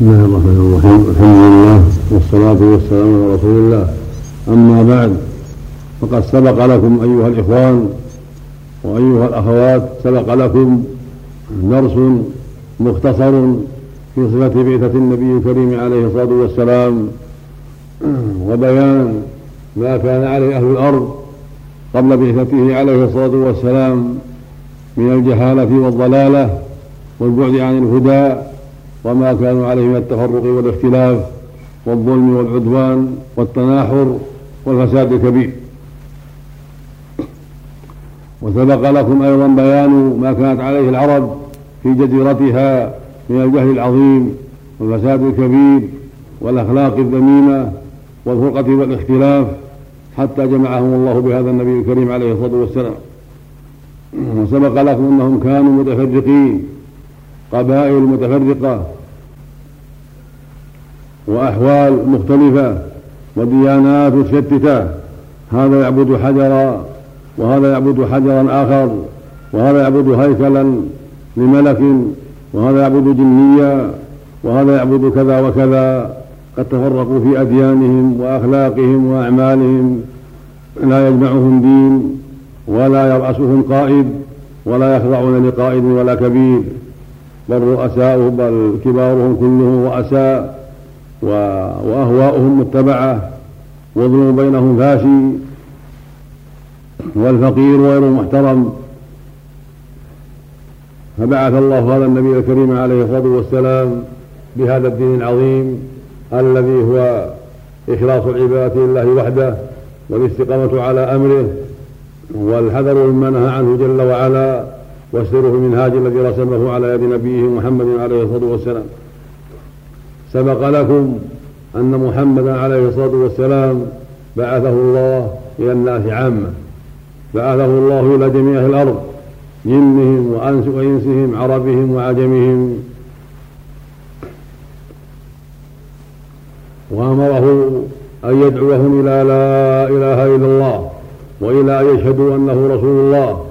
بسم الله الرحمن الرحيم. الحمد لله والصلاة والسلام على رسول الله. أما بعد فقد سبق لكم أيها الإخوان وأيها الأخوات سبق لكم درس مختصر في صفة بعثة النبي الكريم عليه الصلاة والسلام وبيان ما كان عليه أهل الأرض قبل بعثته عليه الصلاة والسلام من الجهالة والضلالة والبعد عن الهدى وما كانوا عليه من التفرق والاختلاف والظلم والعدوان والتناحر والفساد الكبير. وسبق لكم أيضا بيان ما كانت عليه العرب في جزيرتها من الجهل العظيم والفساد الكبير والأخلاق الذميمة والفرقة والاختلاف حتى جمعهم الله بهذا النبي الكريم عليه الصلاة والسلام. وسبق لكم أنهم كانوا متفرقين قبائل متفرقة وأحوال مختلفة وديانات متشتتة. هذا يعبد حجرا وهذا يعبد حجرا آخر وهذا يعبد هيكلا لملك وهذا يعبد جنيا وهذا يعبد كذا وكذا. قد تفرقوا في أديانهم وأخلاقهم وأعمالهم. لا يجمعهم دين ولا يرأسهم قائد ولا يخضعون لقائد ولا كبير. بل رؤساؤهم بل كبارهم كلهم رؤساء وأهواؤهم متبعة والظلم بينهم فاشي والفقير غير محترم. فبعث الله هذا النبي الكريم عليه الصلاة والسلام بهذا الدين العظيم الذي هو إخلاص العبادة لله وحده والاستقامة على أمره والحذر مما نهى عنه جل وعلا وسره المنهاج الذي رسمه على يد نبيه محمد عليه الصلاة والسلام. سبق لكم أن محمدا عليه الصلاة والسلام بعثه الله إلى الناس عامة. بعثه الله إلى جميع الأرض جنهم وأنس وإنسهم عربهم وعجمهم. وأمره أن يدعوهم إلى لا إله إلا الله وإلى أن يشهدوا أنه رسول الله.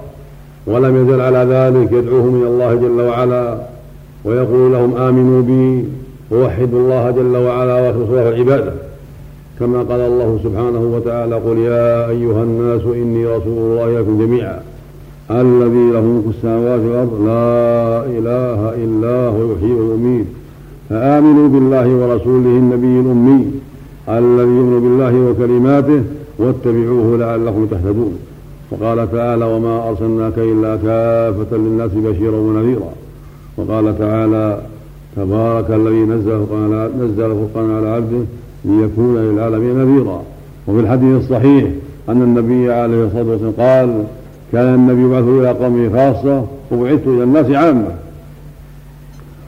ولم يزل على ذلك يدعوهم إلى الله جل وعلا ويقول لهم آمنوا بي ووحدوا الله جل وعلا وأخلصوا له العبادة. كما قال الله سبحانه وتعالى قل يا أيها الناس إني رسول الله لكم جميعا. الذي له ملك السماوات والأرض لا إله إلا هو يحيي ويميت فآمنوا بالله ورسوله النبي الأمي الذي يؤمن بالله وكلماته واتبعوه لعلكم تهتدون. وقال تعالى وما أرسلناك إلا كافة للناس بشيرا ونذيرا. وقال تعالى تبارك الذي نزل القرآن نزل الفرقان على عبده ليكون للعالمين نذيرا. وفي الحديث الصحيح أن النبي عليه الصلاة والسلام قال كان النبي يبعث إلى قومه خاصة وبعثت إلى الناس عامة.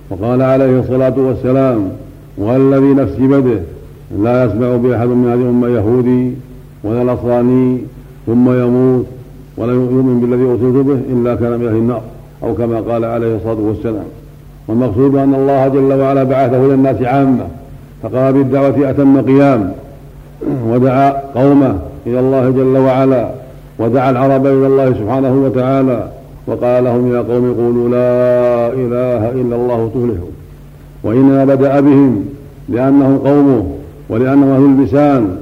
وقال عليه الصلاة والسلام والذي نفسي بده لا يسمع بأحد من هذه الأمة يهودي ولا نصراني ثم يموت ولا يؤمن بالذي أرسلت به إلا كان من أهل النار أو كما قال عليه الصلاة والسلام. والمقصود أن الله جل وعلا بعثه إلى الناس عامة فقام بالدعوة أتم قيام ودعا قومه إلى الله جل وعلا ودعا العرب إلى الله سبحانه وتعالى وقال لهم يا قوم قولوا لا إله إلا الله تفلحوا. وإنما بدأ بهم لأنهم قومه ولأنهم أهل اللسان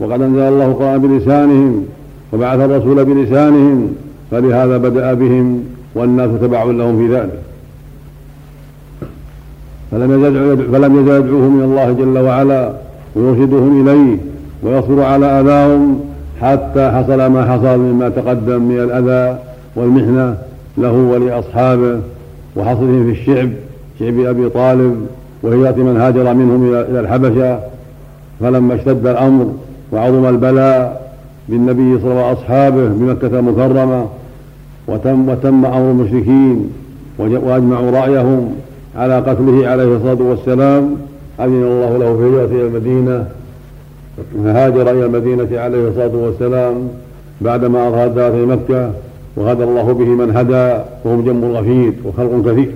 وقد أنزل الله القرآن بلسانهم وبعث الرسول بلسانهم فلهذا بدأ بهم والناس تبع لهم في ذلك. فلم يزل فلم يزل يدعوهم إلى الله جل وعلا ويرشدهم إليه ويصبر على آذاهم حتى حصل ما حصل مما تقدم من الأذى والمحنة له ولأصحابه وحصلهم في الشعب شعب أبي طالب وهجره من هاجر منهم إلى الحبشة. فلما اشتد الأمر وعظم البلاء بالنبي صلى الله عليه واصحابه بمكة المكرمة وتم وتم أمر المشركين وأجمعوا رأيهم على قتله عليه الصلاة والسلام أذن الله له في الهجره إلى المدينة فهاجر إلى المدينة عليه الصلاة والسلام بعدما الدعوه في مكة وهدى الله به من هدى وهم جم غفير وخلق كثير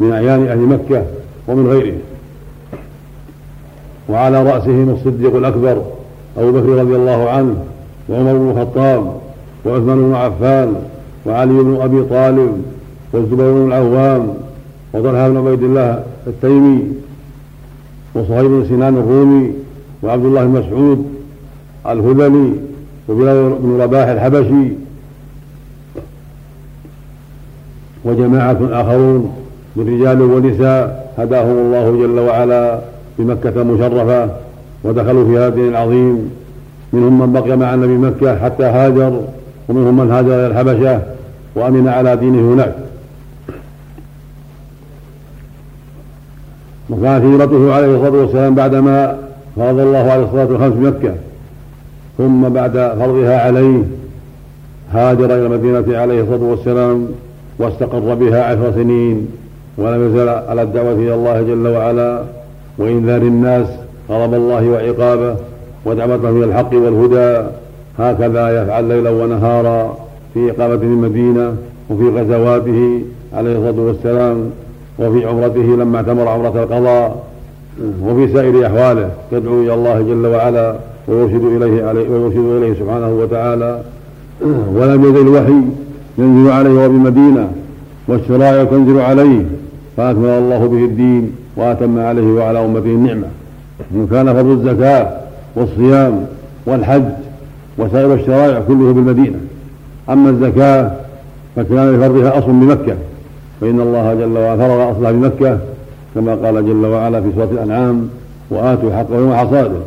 من أعيان أهل مكة ومن غيرهم وعلى راسهم الصديق الأكبر أبو بكر رضي الله عنه وعمر بن الخطاب وعثمان بن عفان وعلي بن أبي طالب والزبير بن العوام وطلحة بن عبيد الله التيمي وصهيب بن سنان الرومي وعبد الله بن مسعود الهذلي وبلال بن رباح الحبشي وجماعة آخرون من رجال ونساء هداهم الله جل وعلا بمكة المشرفة ودخلوا في هذا الدين العظيم. منهم من بقي مع النبي مكة حتى هاجر ومنهم من هاجر إلى الحبشة وأمن على دينه هناك. وكانت هجرته عليه الصلاة والسلام بعدما فرض الله عليه الصلاة والخمس بمكة ثم بعد فرضها عليه هاجر إلى المدينة عليه الصلاة والسلام واستقر بها عشر سنين ولم يزل على الدعوة إلى الله جل وعلا وإنذار الناس غضب الله وعقابه. ودعوتهم إلى الحق والهدى هكذا يفعل ليلا ونهارا في إقامة المدينة وفي غزواته عليه الصلاة والسلام وفي عمرته لما اعتمر عمرة القضاء وفي سائر أحواله. يدعو إلى الله جل وعلا ويرشد إليه عليه ويرشد إليه سبحانه وتعالى. ولم يزل الوحي ينزل عليه وهو بالمدينة والشرائع تنزل عليه فأكمل الله به الدين وأتم عليه وعلى أمته النعمة. وكان فرض الزكاة والصيام والحج وسائر الشرائع كله بالمدينة. أما الزكاة فكان لفرضها أصل بمكة. فإن الله جل وعلا فرض أصلها بمكة كما قال جل وعلا في سورة الأنعام وآتوا حقه يوم حصاده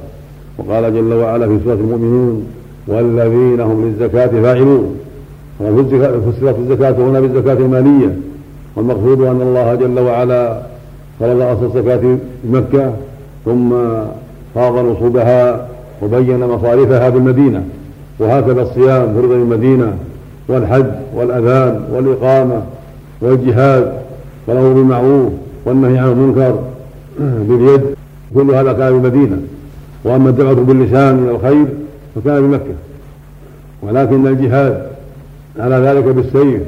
وقال جل وعلا في سورة المؤمنون والذين هم للزكاة فاعلون. فسرت الزكاة هنا بالزكاة المالية. والمقصود أن الله جل وعلا فرض أصل الزكاة بمكة ثم فرض نصوبها وبين مصاريفها بالمدينة وهكذا الصيام فرض بالمدينة والحج والأذان والإقامة والجهاد والأمر بالمعروف والنهي عن المنكر باليد كل هذا كان بالمدينة. وأما الدعوة باللسان إلى الخير فكان بمكة. ولكن الجهاد على ذلك بالسيف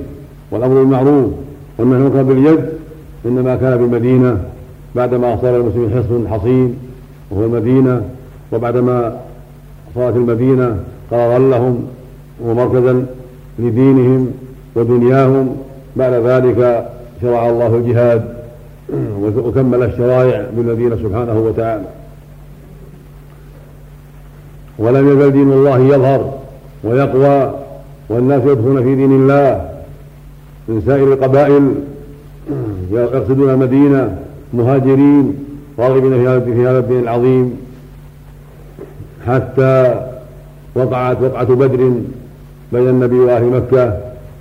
والأمر بالمعروف والنهي عن المنكر باليد إنما كان بالمدينة بعدما صار المسلمين حصن حصين وهو المدينة وبعدما صارت المدينة قرارا لهم ومركزا لدينهم ودنياهم. بعد ذلك شرع الله الجهاد وكمل الشرائع بالمدينة سبحانه وتعالى. ولم يزل دين الله يظهر ويقوى والناس يدخلون في دين الله. من سائر القبائل يقصدون المدينة مهاجرين راغبين في هذا الدين العظيم حتى وقعت وقعة بدر بين النبي وأهل مكة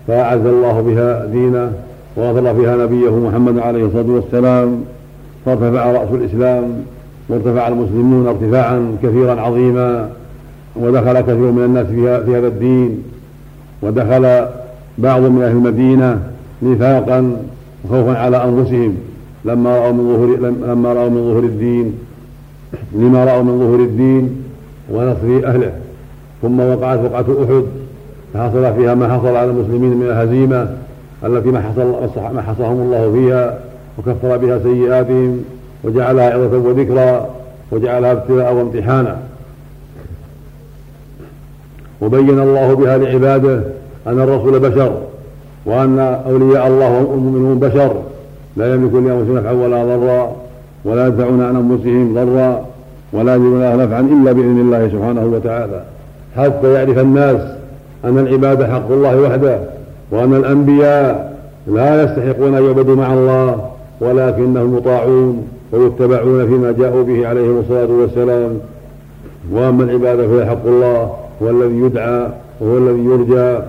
فأعز الله بها دينه وغفر فيها نبيه محمد عليه الصلاة والسلام فارتفع رأس الإسلام وارتفع المسلمون ارتفاعا كثيرا عظيما ودخل كثير من الناس في هذا الدين ودخل بعض من أهل المدينة نفاقا وخوفا على أنفسهم. لما رأوا من ظهور لما رأوا من ظهور الدين. لما رأوا من ظهور الدين ونصر أهله. ثم وقعت وقعة أحد. فحصل فيها ما حصل على المسلمين من الهزيمة التي ما حصل ما حصهم الله فيها وكفر بها سيئاتهم وجعلها عظة وذكرى وجعلها ابتلاء وامتحانا. وبين الله بها لعباده أن الرسول بشر وأن أولياء الله المؤمنون بشر. لا يملكون لأنفسهم نفعا ولا ضرا ولا يدفعون عن أنفسهم ضرا ولا يجدون لها نفعا إلا بإذن الله سبحانه وتعالى. حتى يعرف الناس أن العبادة حق الله وحده وأن الأنبياء لا يستحقون أن يعبدوا مع الله ولكنهم يطاعون ويتبعون فيما جاءوا به عليهم الصلاة والسلام. وأما العبادة فهي حق الله هو الذي يدعى وهو الذي يرجى.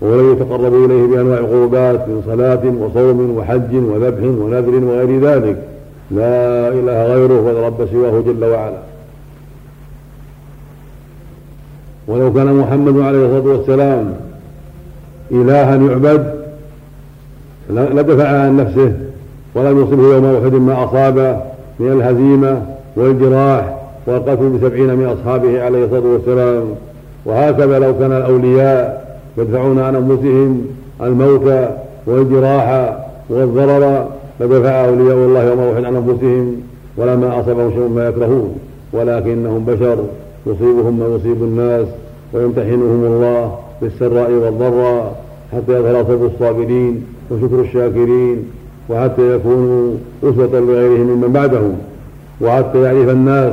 وهو الذي يتقرب إليه بأنواع القربات من صلاة وصوم وحج وذبح ونذر وغير ذلك لا إله غيره ولا رب سواه جل وعلا. ولو كان محمد عليه الصلاة والسلام إلها يعبد لدفع عن نفسه ولم يصبه يوم أحد ما أصابه من الهزيمة والجراح والقتل بسبعين من أصحابه عليه الصلاة والسلام. وهكذا لو كان الأولياء يدفعون عن أنفسهم الموت والجراح والضرر لدفع أولياء الله يوم أحد عن أنفسهم ولما أصابهم شيء ما يكرهون ولكنهم بشر يصيبهم ما يصيب الناس ويمتحنهم الله بالسراء والضراء حتى يظهر صبر الصابرين وشكر الشاكرين وحتى يكونوا أسوة لغيرهم ممن بعدهم وحتى يعرف الناس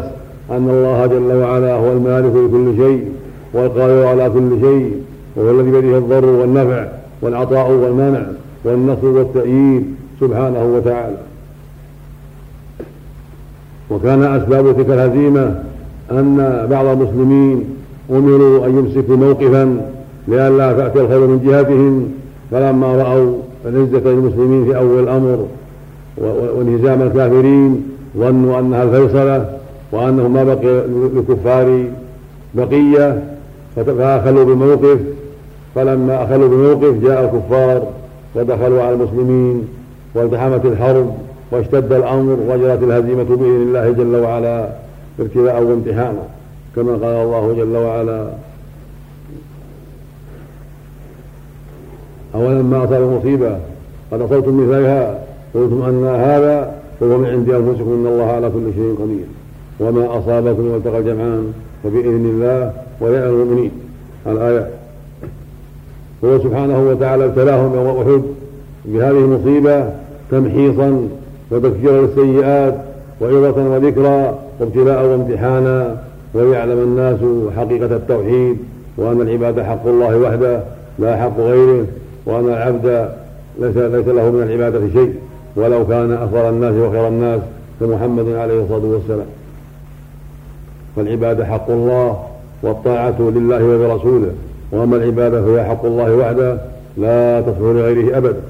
أن الله جل وعلا هو المالك لكل شيء والقادر على كل شيء وهو الذي بيده الضر والنفع والعطاء والمنع والنصر والتأييد سبحانه وتعالى. وكان أسباب تلك الهزيمة أن بعض المسلمين أمروا أن يمسكوا موقفا لئلا تأتي الخير من جهتهم فلما رأوا العزة للمسلمين في أول الأمر وانهزام الكافرين ظنوا أنها الفيصلة وأنه ما بقي للكفار بقية فأخلوا بموقف فلما أخلوا بموقف جاء الكفار ودخلوا على المسلمين والتحمت الحرب واشتد الأمر وجرت الهزيمة بإذن الله جل وعلا ابتلاء وامتحانا كما قال الله جل وعلا. أولما أصاب مصيبة قد أصبتم مثلها قلتم أن هذا فهو من عند أنفسكم إن الله على كل شيء قدير. وما أصابكم يوم التقى الجمعان فبإذن الله ولعن المؤمنين. الآية هو سبحانه وتعالى ابتلاهم يوم أحد بهذه المصيبة تمحيصا وتكفيرا للسيئات وعظة وذكرى وابتلاء وامتحانا وليعلم الناس حقيقة التوحيد وأن العباد حق الله وحده لا حق غيره وأن العبد ليس, ليس له من العبادة شيء ولو كان أفضل الناس وخير الناس كمحمد عليه الصلاة والسلام. فالعبادة حق الله والطاعة لله ولرسوله وأما العبادة فهي حق الله وحده لا تصلح لغيره أبدا.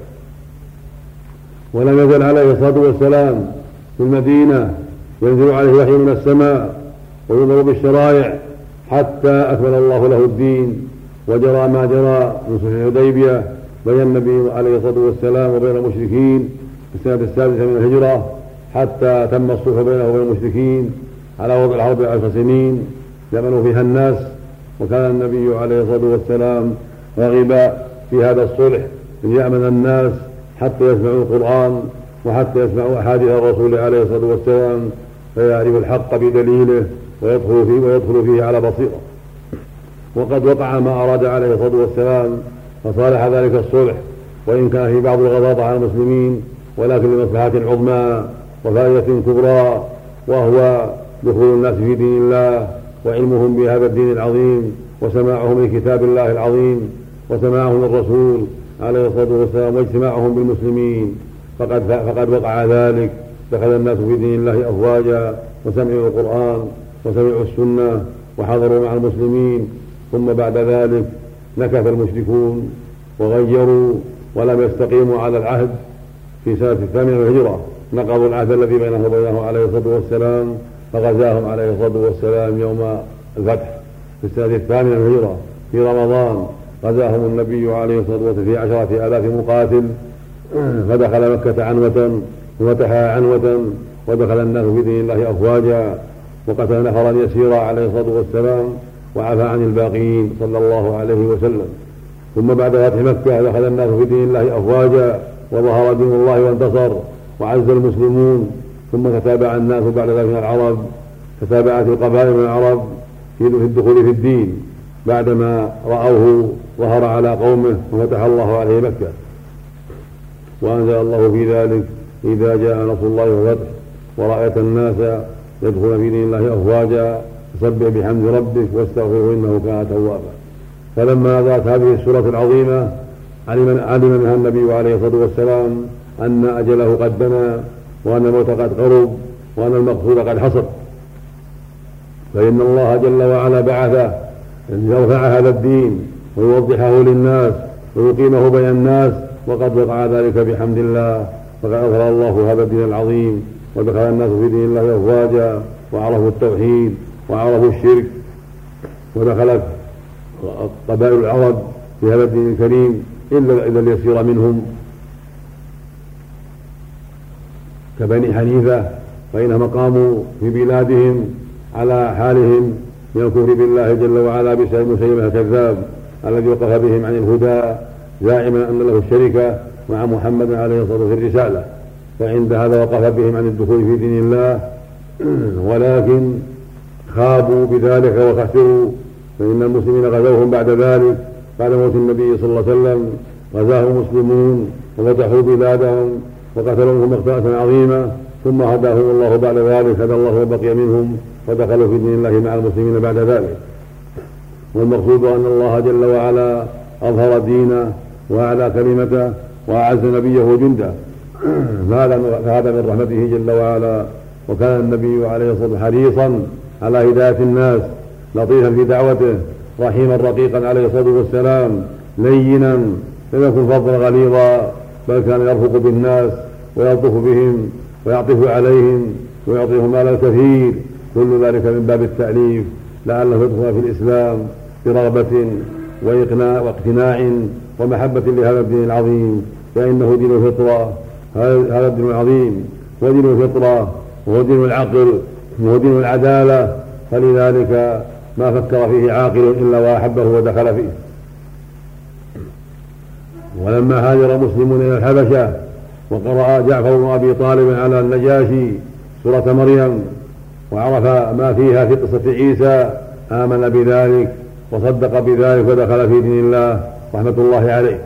ولم يزل عليه الصلاة والسلام في المدينة ينزل عليه وحي من السماء ويؤمر بالشرائع حتى أكمل الله له الدين وجرى ما جرى من صلح الحديبية بين النبي عليه الصلاة والسلام وبين المشركين في السنة السادسة من الهجرة حتى تم الصلح بينه وبين المشركين على وضع الحرب عشر سنين يأمن فيها الناس وكان النبي عليه الصلاة والسلام رغب في هذا الصلح أن يأمن الناس حتى يسمعوا القرآن وحتى يسمعوا أحاديث الرسول عليه الصلاة والسلام فيعرف الحق بدليله ويدخل فيه ويدخل فيه على بصيرة. وقد وقع ما أراد عليه الصلاة والسلام فصالح ذلك الصلح وإن كان في بعض الغضاضة على المسلمين ولكن لمصلحة عظمى وفائدة كبرى وهو دخول الناس في دين الله وعلمهم بهذا الدين العظيم وسماعهم لكتاب الله العظيم وسماعهم للرسول عليه الصلاة والسلام واجتماعهم بالمسلمين. فقد فقد وقع ذلك دخل الناس في دين الله أفواجا وسمعوا القرآن وسمعوا السنة وحضروا مع المسلمين. ثم بعد ذلك نكث المشركون وغيروا ولم يستقيموا على العهد في سنة الثامنة من الهجره نقضوا العهد الذي بينه وبينه عليه الصلاة والسلام فغزاهم عليه الصلاة والسلام يوم الفتح في السنة الثامنة من الهجرة في رمضان. غزاهم النبي عليه الصلاة والسلام في عشرة آلاف مقاتل. فدخل مكة عنوة وفتحها عنوة ودخل الناس في دين الله أفواجا. وقتل نفرا يسيرا عليه الصلاة والسلام وعفى عن الباقين صلى الله عليه وسلم. ثم بعد فتح مكة دخل الناس في دين الله أفواجا وظهر دين الله وانتصر وعز المسلمون. ثم تتابع الناس بعد ذلك من العرب تتابعت القبائل من العرب في الدخول في الدين بعدما رأوه ظهر على قومه وفتح الله عليه مكة. وأنزل الله في ذلك إذا جاء نصر الله والفتح ورأيت الناس يدخلون في دين الله أفواجا فسبح بحمد ربك واستغفره إنه كان توابا. فلما نزلت هذه السورة العظيمة علم علم منها النبي عليه الصلاة والسلام أن أجله قد دنا وأن الموت قد قرب وأن المقصود قد حصل فإن الله جل وعلا بعثه أن يرفع هذا الدين ويوضحه للناس ويقيمه بين الناس وقد وقع ذلك بحمد الله. فقد أظهر الله هذا الدين العظيم ودخل الناس في دين الله أفواجا وعرفوا التوحيد وعرفوا الشرك ودخلت قبائل العرب في هذا الدين الكريم إلا إلا اليسير منهم. كبني حنيفة فإنهم قاموا في بلادهم على حالهم من الكفر بالله جل وعلا بسبب مسيلمة الكذاب الذي وقف بهم عن الهدى زاعما أن له الشركة مع محمد عليه الصلاة والسلام في الرسالة. فعند هذا وقف بهم عن الدخول في دين الله. ولكن خابوا بذلك وخسروا. فإن المسلمين غزوهم بعد ذلك. بعد موت النبي صلى الله عليه وسلم غزاهم المسلمون وفتحوا بلادهم. وقتلوهم مقتلة عظيمة ثم هداهم الله بعد ذلك هدى الله وبقي منهم ودخلوا في دين الله مع المسلمين بعد ذلك. والمقصود أن الله جل وعلا أظهر دينه وأعلى كلمته وأعز نبيه وجنده فهذا من رحمته جل وعلا. وكان النبي عليه الصلاة والسلام حريصا على هداية الناس لطيفا في دعوته رحيما رقيقا عليه الصلاة والسلام لينا لم يكن فظا غليظا بل كان يرفق بالناس. ويلطف بهم ويعطف عليهم ويعطيهم مال الكثير كل ذلك من باب التأليف لعله يدخل في الإسلام برغبة وإقناع واقتناع ومحبة لهذا الدين العظيم فإنه دين الفطرة. هذا الدين العظيم. هو دين الفطرة وهو دين العقل وهو دين العدالة. فلذلك ما فكر فيه عاقل إلا وأحبه ودخل فيه. ولما هاجر مسلمون إلى الحبشة وقرأ جعفر بن أبي طالب على النجاشي سورة مريم وعرف ما فيها في قصة عيسى آمن بذلك وصدق بذلك ودخل في دين الله رحمة الله عليه.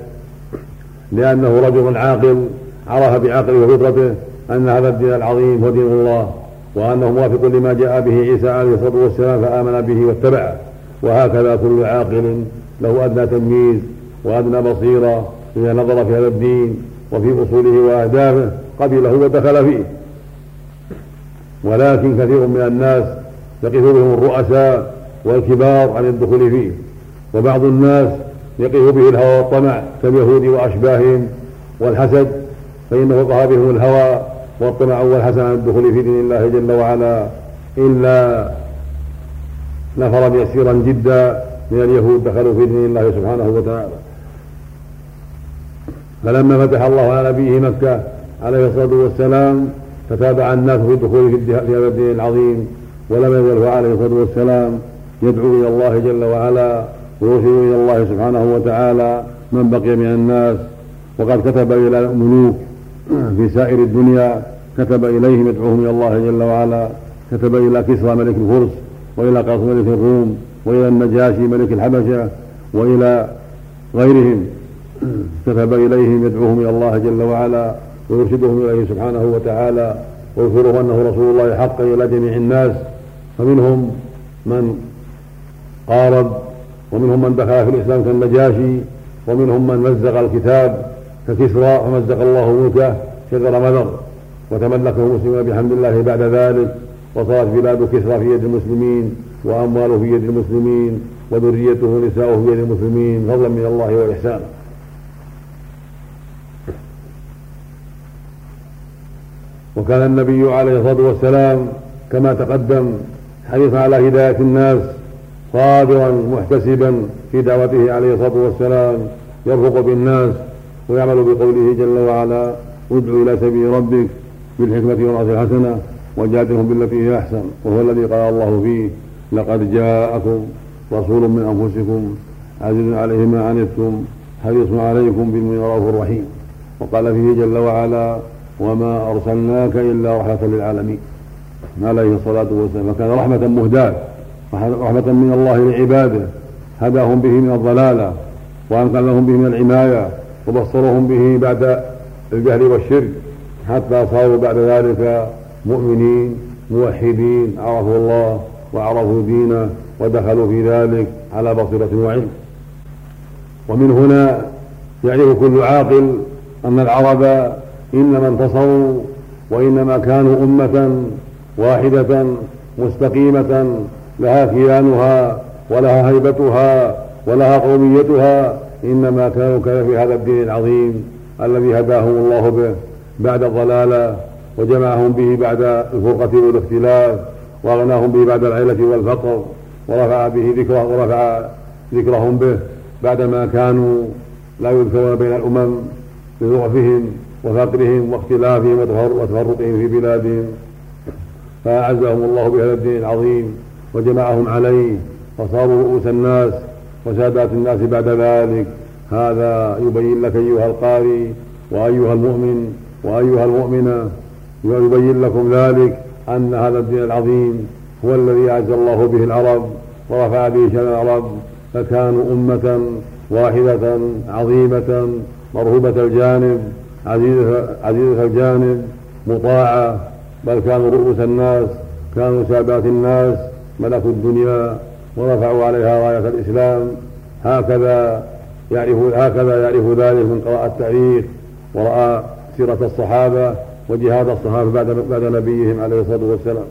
لأنه رجل عاقل عرف بعقله وفطرته أن هذا الدين العظيم هو دين الله وأنه موافق لما جاء به عيسى عليه الصلاة والسلام فآمن به واتبعه. وهكذا كل عاقل له أدنى تمييز وأدنى بصيرة إذا نظر في هذا الدين. وفي أصوله وأهدافه قبله ودخل فيه. ولكن كثير من الناس يقف بهم الرؤساء والكبار عن الدخول فيه. وبعض الناس يقف به الهوى والطمع كاليهود وأشباههم والحسد فإنه وقع بهم الهوى والطمع والحسد عن الدخول في دين الله جل وعلا إلا نفرا يسيرا جدا من اليهود دخلوا في دين الله سبحانه وتعالى. فلما فتح الله على نبيه مكة عليه الصلاة والسلام تتابع الناس في الدخول في هذا الدين العظيم ولم يزل عليه الصلاة والسلام يدعو إلى الله جل وعلا ويرشد إلى الله سبحانه وتعالى من بقي من الناس. وقد كتب إلى الملوك في سائر الدنيا كتب إليهم يدعوهم إلى الله جل وعلا كتب إلى كسرى ملك الفرس وإلى قاصم ملك الروم وإلى النجاشي ملك الحبشة وإلى غيرهم. كتب إليهم يدعوهم إلى الله جل وعلا ويرشدهم إليه سبحانه وتعالى ويخبره أنه رسول الله حقا إلى جميع الناس. فمنهم من قارب ومنهم من دخل في الإسلام كالنجاشي ومنهم من مزق الكتاب ككسرى ومزق الله ملكه شجر مذر وتملكه المسلمون بحمد الله بعد ذلك وصارت بلاد كسرى في يد المسلمين وأمواله في يد المسلمين وذريته نساؤه في يد المسلمين فضلا من الله والإحسان وكان النبي عليه الصلاة والسلام كما تقدم حريصا على هداية الناس صابرا محتسبا في دعوته عليه الصلاة والسلام يرفق بالناس ويعمل بقوله جل وعلا ادع إلى سبيل ربك بالحكمة والعصر الحسنة وجادلهم بالتي هي أحسن وهو الذي قال الله فيه لقد جاءكم رسول من أنفسكم عزيز عليه ما عنتم حريص عليكم بالمؤمنين رؤوف رحيم وقال فيه جل وعلا وما أرسلناك إلا رحمة للعالمين. عليه الصلاة والسلام. فكان رحمة مهداة. رحمة من الله لعباده. هداهم به من الضلالة. وأنقذهم به من العماية وبصرهم به بعد الجهل والشرك. حتى صاروا بعد ذلك مؤمنين موحدين. عرفوا الله وعرفوا دينه ودخلوا في ذلك على بصيرة وعلم. ومن هنا يعرف كل عاقل أن العرب إنما انتصروا وإنما كانوا أمة واحدة مستقيمة لها كيانها ولها هيبتها ولها قوميتها. إنما كانوا كان في هذا الدين العظيم الذي هداهم الله به بعد الضلالة وجمعهم به بعد الفرقة والاختلاف وأغناهم به بعد العيلة والفقر ورفع به ذكره ورفع ذكرهم به بعدما كانوا لا يذكرون بين الأمم بضعفهم وفقرهم واختلافهم وتفرقهم في بلادهم. فأعزهم الله بهذا الدين العظيم وجمعهم عليه فصاروا رؤوس الناس وسادات الناس بعد ذلك. هذا يبين لك أيها القارئ وأيها المؤمن وأيها المؤمنة يبين لكم ذلك أن هذا الدين العظيم هو الذي أعز الله به العرب ورفع به شأن العرب. فكانوا أمة واحدة عظيمة مرهوبة الجانب عزيزة, عزيزة الجانب مطاعة بل كانوا رؤوس الناس كانوا سادات الناس ملكوا الدنيا ورفعوا عليها راية الإسلام. هكذا يعرف هكذا يعرف ذلك من قراءة التاريخ ورأى سيرة الصحابة وجهاد الصحابة بعد بعد نبيهم عليه الصلاة والسلام.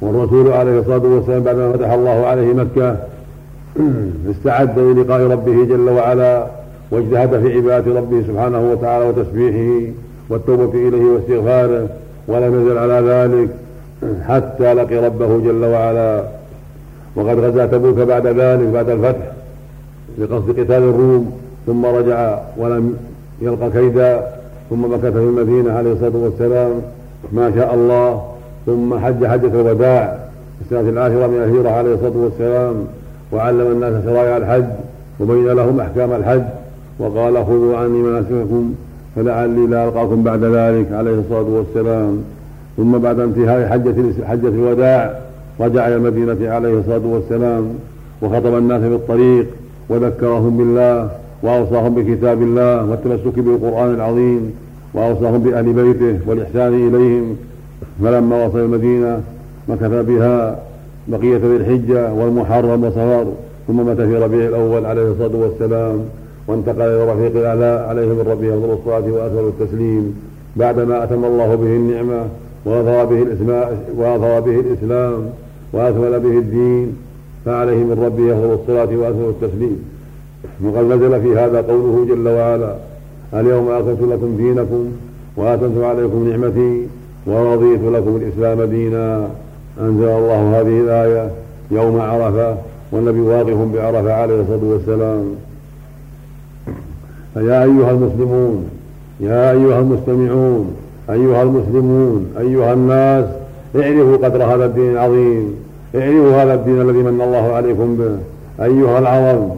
والرسول عليه الصلاة والسلام بعدما فتح الله عليه مكة استعد للقاء ربه جل وعلا. واجتهد في عبادة ربه سبحانه وتعالى وتسبيحه والتوبة إليه واستغفاره ولم يزل على ذلك حتى لقي ربه جل وعلا. وقد غزا تبوك بعد ذلك بعد الفتح لقصد قتال الروم ثم رجع ولم يلقى كيدا ثم مكث في المدينة عليه الصلاة والسلام. ما شاء الله ثم حج حجة الوداع في السنة العاشرة من الهجرة عليه الصلاة والسلام وعلم الناس شرائع الحج وبين لهم أحكام الحج. وقال خذوا عني مناسككم فلعلي لا ألقاكم بعد ذلك عليه الصلاة والسلام. ثم بعد انتهاء حجة حجة الوداع رجع إلى المدينة عليه الصلاة والسلام وخطب الناس في الطريق وذكرهم بالله وأوصاهم بكتاب الله والتمسك بالقرآن العظيم وأوصاهم بأهل بيته والإحسان إليهم. فلما وصل المدينة مكث بها بقية ذي الحجة والمحرم وصفر ثم مات في ربيع الأول عليه الصلاة والسلام. وانتقل إلى رفيق الأعلى عليه من ربه أفضل الصلاة وأكثر التسليم بعدما أتم الله به النعمة وأظهر به الإسماء وأظهر به الإسلام وأكمل به الدين فعليه من ربه أفضل الصلاة وأكثر التسليم. وقد نزل في هذا قوله جل وعلا اليوم أكملت لكم دينكم وآتمت عليكم نعمتي ورضيت لكم الإسلام دينا أنزل الله هذه الآية يوم عرفة والنبي واقف بعرفة عليه الصلاة والسلام. فيا أيها المسلمون يا أيها المستمعون أيها المسلمون أيها الناس اعرفوا قدر هذا الدين العظيم اعرفوا هذا الدين الذي من الله عليكم به. أيها العظم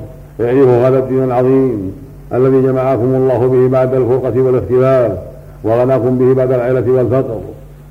اعرفوا هذا الدين العظيم الذي جمعكم الله به بعد الفرقة والاختلاف وغناكم به بعد العيلة والفقر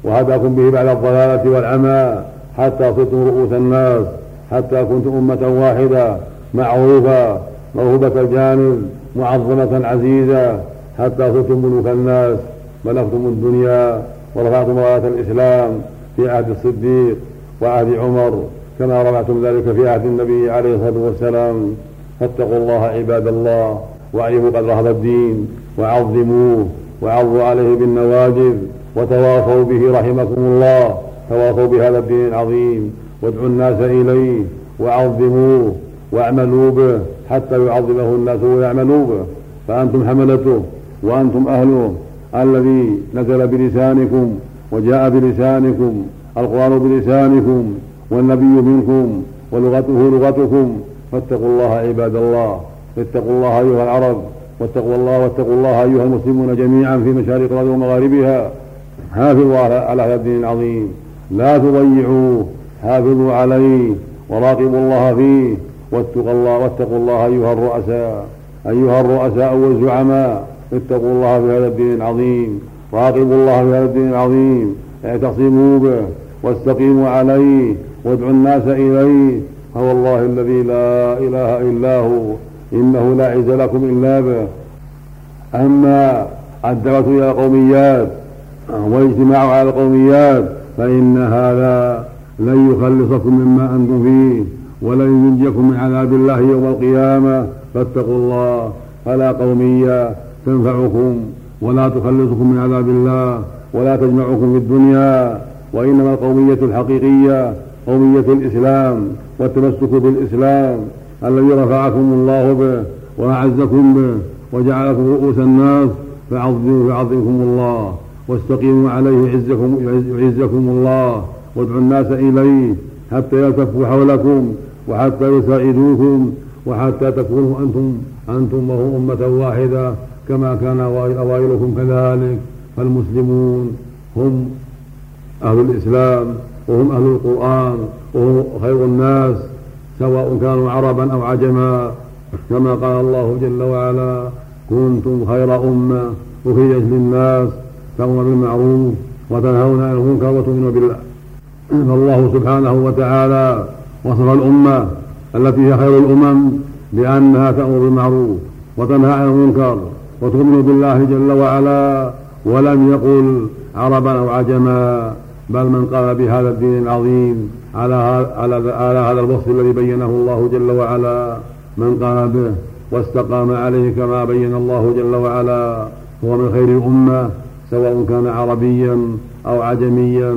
وهداكم به بعد الضلالة والعمى حتى صرتم رؤوس الناس حتى كنتم أمة واحدة معروفة موهوبة الجانب. معظمة عزيزة حتى صرتم ملوك الناس ملكتم الدنيا ورفعتم راية الإسلام في عهد الصديق وعهد عمر كما رفعتم ذلك في عهد النبي عليه الصلاة والسلام. فاتقوا الله عباد الله واعرفوا قدر هذا الدين وعظموه وعظوا عليه بالنواجذ وتواصوا به رحمكم الله. تواصوا بهذا الدين العظيم وادعوا الناس إليه وعظموه واعملوا به. حتى يعظمه الناس ويعملوا به. فأنتم حملته وأنتم أهله الذي نزل بلسانكم وجاء بلسانكم القرآن بلسانكم والنبي منكم ولغته لغتكم. فاتقوا الله عباد الله اتقوا الله أيها العرب واتقوا الله واتقوا الله أيها المسلمون جميعا في مشارق الأرض ومغاربها. حافظوا على هذا الدين العظيم. لا تضيعوه حافظوا عليه وراقبوا الله فيه. واتقوا الله واتقوا الله أيها الرؤساء أيها الرؤساء والزعماء. اتقوا الله في هذا الدين العظيم راقبوا الله في هذا الدين العظيم. اعتصموا به واستقيموا عليه وادعوا الناس إليه. هو الله الذي لا إله إلا هو إنه لا عز لكم إلا به. أما الدعوة إلى القوميات والاجتماع على القوميات فإن هذا لن يخلصكم مما أنتم فيه. ولن ينجيكم من عذاب الله يوم القيامة. فاتقوا الله فلا قومية تنفعكم ولا تخلصكم من عذاب الله ولا تجمعكم في الدنيا. وإنما القومية الحقيقية قومية الإسلام والتمسك بالإسلام الذي رفعكم الله به وأعزكم به وجعلكم رؤوس الناس فعظموا فعظمكم الله واستقيموا عليه يعزكم يعزكم الله وادعوا الناس إليه حتى يلتفوا حولكم وحتى يساعدوكم وحتى تكونوا أنتم أنتم وهو أمة واحدة كما كان أوائلكم كذلك. فالمسلمون هم أهل الإسلام وهم أهل القرآن وهم خير الناس سواء كانوا عربا أو عجما. كما قال الله جل وعلا كنتم خير أمة أخرجت للناس تأمر بالمعروف وتنهون عن المنكر وتؤمنون بالله. فالله سبحانه وتعالى وصف الأمة التي هي خير الأمم بأنها تأمر بالمعروف وتنهى عن المنكر وتؤمن بالله جل وعلا ولم يقل عربا أو عجما بل من قام بهذا الدين العظيم على على على هذا الوصف الذي بينه الله جل وعلا من قام به واستقام عليه كما بين الله جل وعلا هو من خير الأمة سواء كان عربيا أو عجميا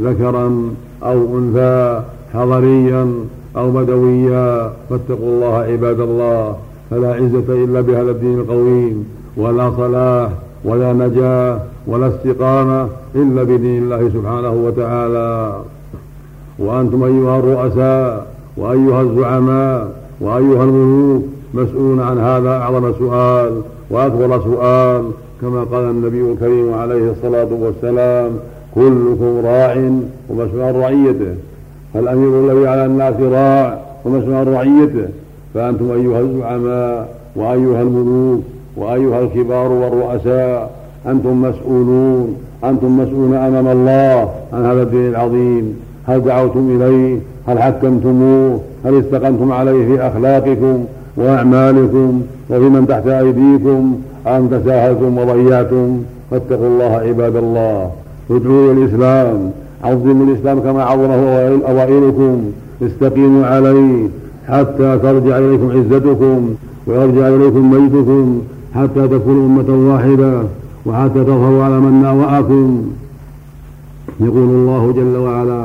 ذكرا أو أنثى. حضريا أو بدويا فاتقوا الله عباد الله فلا عزة إلا بهذا الدين القويم ولا صلاح ولا نجاة ولا استقامة إلا بدين الله سبحانه وتعالى. وأنتم أيها الرؤساء وأيها الزعماء وأيها الملوك مسؤولون عن هذا أعظم سؤال وأكبر سؤال كما قال النبي الكريم عليه الصلاة والسلام كلكم راع ومسؤول عن رعيته. فالأمير الذي على الناس راع ومسؤول عن رعيته. فأنتم أيها الزعماء وأيها الملوك وأيها الكبار والرؤساء أنتم مسؤولون. أنتم مسؤولون أمام الله عن هذا الدين العظيم. هل دعوتم إليه؟ هل حكمتموه؟ هل استقمتم عليه في أخلاقكم وأعمالكم وفي من تحت أيديكم؟ أم تساهلتم وضيعتم؟ فاتقوا الله عباد الله. ادعوا الإسلام. عظموا الإسلام كما عظمه أوائلكم. استقيموا عليه حتى ترجع إليكم عزتكم ويرجع إليكم ميتكم حتى تكونوا أمة واحدة وحتى تظهروا على من ناوأكم. يقول الله جل وعلا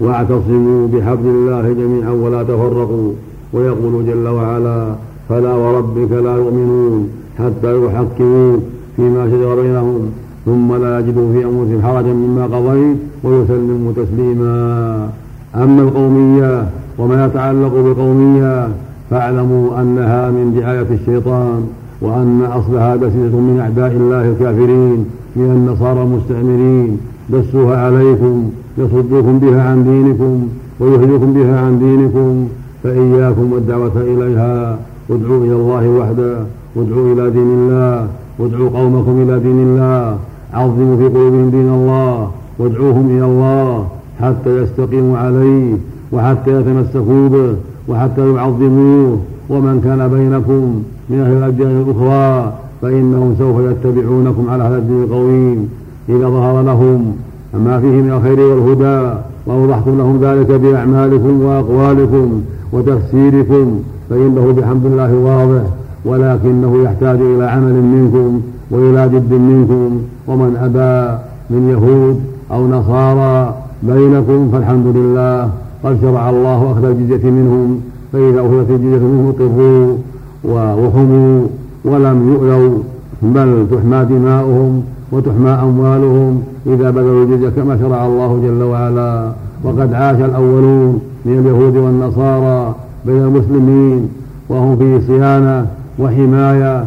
واعتصموا بحبل الله جميعا ولا تفرقوا. ويقول جل وعلا فلا وربك لا يؤمنون حتى يحكموك فيما شجر بينهم ثم لا يجدوا في أنفسهم حرجا مما قضيت ويسلموا تسليما. أما القومية وما يتعلق بالقومية فاعلموا أنها من دعاية الشيطان وأن أصلها دسيسه من أعداء الله الكافرين من النصارى المستعمرين دسوها عليكم يصدوكم بها عن دينكم ويخرجكم بها عن دينكم. فإياكم والدعوة إليها. ادعوا إلى الله وحده. وادعوا إلى دين الله. وادعوا قومكم إلى دين الله. عظموا في قلوبهم دين الله. وادعوهم إلى الله حتى يستقيموا عليه وحتى يتمسكوا به وحتى يعظموه. ومن كان بينكم من أهل الأديان الأخرى فإنهم سوف يتبعونكم على هذا الدين القويم. إذا ظهر لهم ما فيه من الخير والهدى وأوضحتم لهم ذلك بأعمالكم وأقوالكم وتفسيركم فإنه بحمد الله واضح. ولكنه يحتاج إلى عمل منكم وإلى جد منكم. ومن أبى من يهود أو نصارى بينكم فالحمد لله قد شرع الله أخذ الجزية منهم فإذا أخذت الجزية منهم اقروا وحموا ولم يؤذوا بل تحمى دماؤهم وتحمى أموالهم إذا بذلوا الجزية كما شرع الله جل وعلا. وقد عاش الأولون من اليهود والنصارى بين المسلمين وهم في صيانة وحماية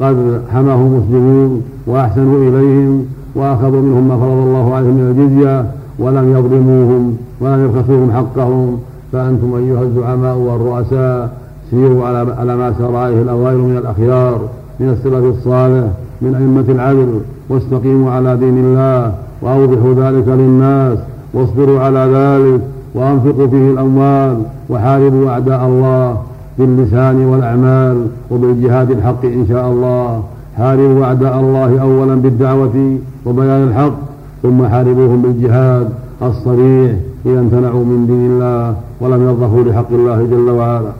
قد حماهم المسلمون وأحسنوا إليهم. وأخذوا منهم ما فرض الله عليهم من الجزية ولم يظلموهم ولم يبخسوهم حقهم. فأنتم أيها الزعماء والرؤساء سيروا على ما سار عليه الأوائل من الأخيار من السلف الصالح من أئمة العدل واستقيموا على دين الله وأوضحوا ذلك للناس واصبروا على ذلك وأنفقوا فيه الأموال وحاربوا أعداء الله باللسان والأعمال وبالجهاد الحق إن شاء الله. حاربوا أعداء الله أولا بالدعوة وبيان الحق ثم حاربوهم بالجهاد الصريح إذا امتنعوا من دين الله ولم يرضخوا لحق الله جل وعلا.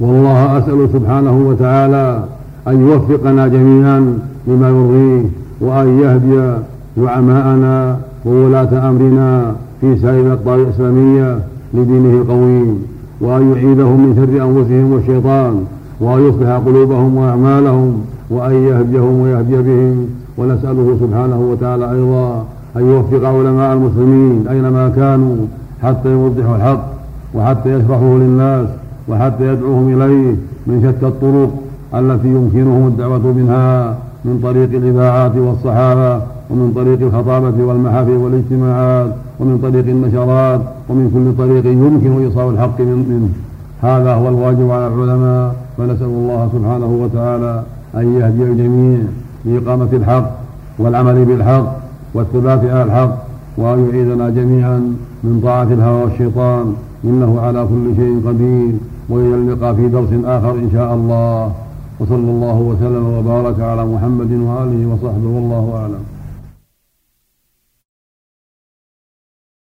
والله أسأل سبحانه وتعالى أن يوفقنا جميعا لما يرضيه وأن يهدي زعماءنا وولاة أمرنا في سائر الأقطار الإسلامية لدينه القويم وأن يعيدهم من شر أنفسهم والشيطان وأن يصلح قلوبهم وأعمالهم وأن يهديهم ويهدي بهم ونسأله سبحانه وتعالى أيضا أن يوفق علماء المسلمين أينما كانوا حتى يوضحوا الحق وحتى يشرحوه للناس وحتى يدعوهم إليه من شتى الطرق التي يمكنهم الدعوة منها من طريق الإذاعات والصحابة ومن طريق الخطابة والمحافل والاجتماعات ومن طريق النشرات ومن كل طريق يمكن إيصال الحق منه. هذا هو الواجب على العلماء فنسأل الله سبحانه وتعالى أن يهدي الجميع لإقامة الحق والعمل بالحق والثبات على الحق وأن يعيذنا جميعا من طاعة الهوى والشيطان. إنه على كل شيء قدير وإلى اللقاء في درس آخر إن شاء الله. وصلى الله وسلم وبارك على محمد وآله وصحبه والله أعلم.